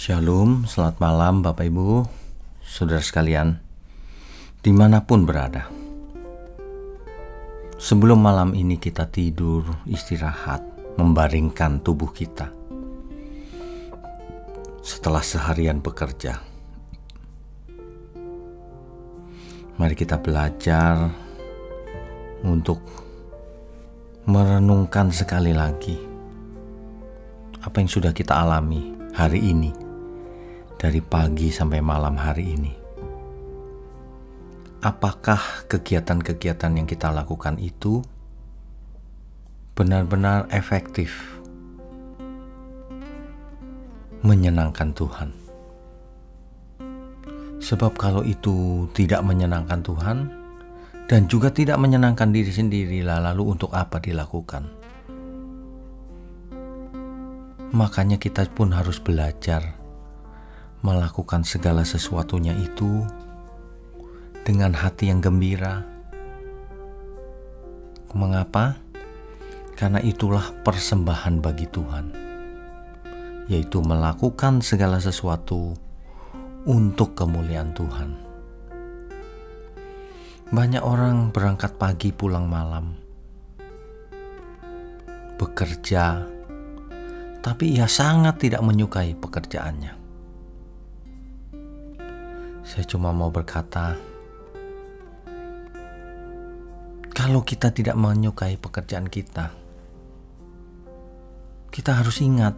Shalom, selamat malam Bapak Ibu, Saudara sekalian, di mana pun berada. Sebelum malam ini kita tidur, istirahat, membaringkan tubuh kita. Setelah seharian bekerja, mari kita belajar untuk merenungkan sekali lagi apa yang sudah kita alami hari ini dari pagi sampai malam hari ini. Apakah kegiatan-kegiatan yang kita lakukan itu benar-benar efektif menyenangkan Tuhan? Sebab kalau itu tidak menyenangkan Tuhan dan juga tidak menyenangkan diri sendiri, lalu untuk apa dilakukan? Makanya kita pun harus belajar melakukan segala sesuatunya itu dengan hati yang gembira. Mengapa? Karena itulah persembahan bagi Tuhan, yaitu melakukan segala sesuatu untuk kemuliaan Tuhan. Banyak orang berangkat pagi pulang malam, bekerja, tapi ia sangat tidak menyukai pekerjaannya. Saya cuma mau berkata, kalau kita tidak menyukai pekerjaan kita, kita harus ingat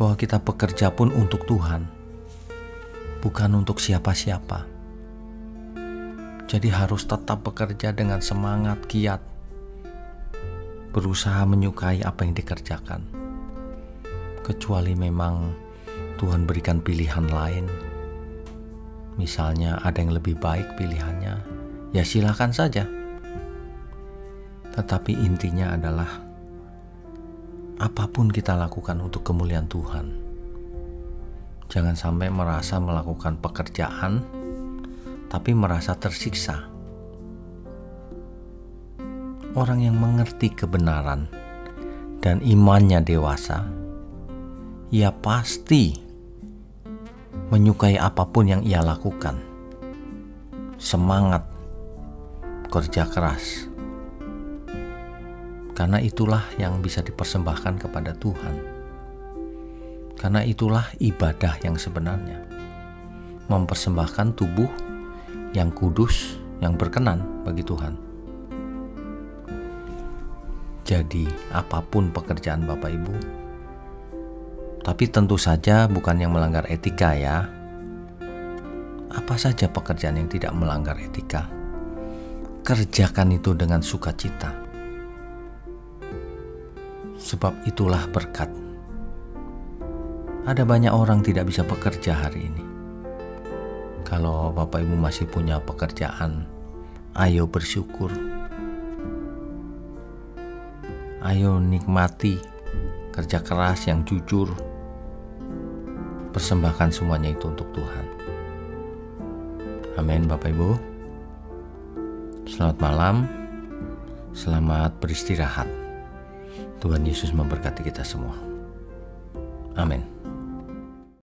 bahwa kita bekerja pun untuk Tuhan, bukan untuk siapa-siapa. Jadi harus tetap bekerja dengan semangat kiat, berusaha menyukai apa yang dikerjakan. Kecuali memang Tuhan berikan pilihan lain misalnya ada yang lebih baik pilihannya, ya silahkan saja. Tetapi intinya adalah apa pun kita lakukan untuk kemuliaan Tuhan. Jangan sampai merasa melakukan pekerjaan tapi merasa tersiksa. Orang yang mengerti kebenaran dan imannya dewasa, ia pasti menyukai apa pun yang ia lakukan. Semangat kerja keras. Karena itulah yang bisa dipersembahkan kepada Tuhan. Karena itulah ibadah yang sebenarnya. Mempersembahkan tubuh yang kudus, yang berkenan bagi Tuhan. Jadi, apa pun pekerjaan Bapak Ibu, tapi tentu saja bukan yang melanggar etika ya. Apa saja pekerjaan yang tidak melanggar etika? Kerjakan itu dengan sukacita. Sebab itulah berkat. Ada banyak orang tidak bisa bekerja hari ini. Kalau Bapak Ibu masih punya pekerjaan, ayo bersyukur. Ayo nikmati kerja keras yang jujur, persembahkan semuanya itu untuk Tuhan. Amin Bapak Ibu. Selamat malam. Selamat beristirahat. Tuhan Yesus memberkati kita semua. Amin.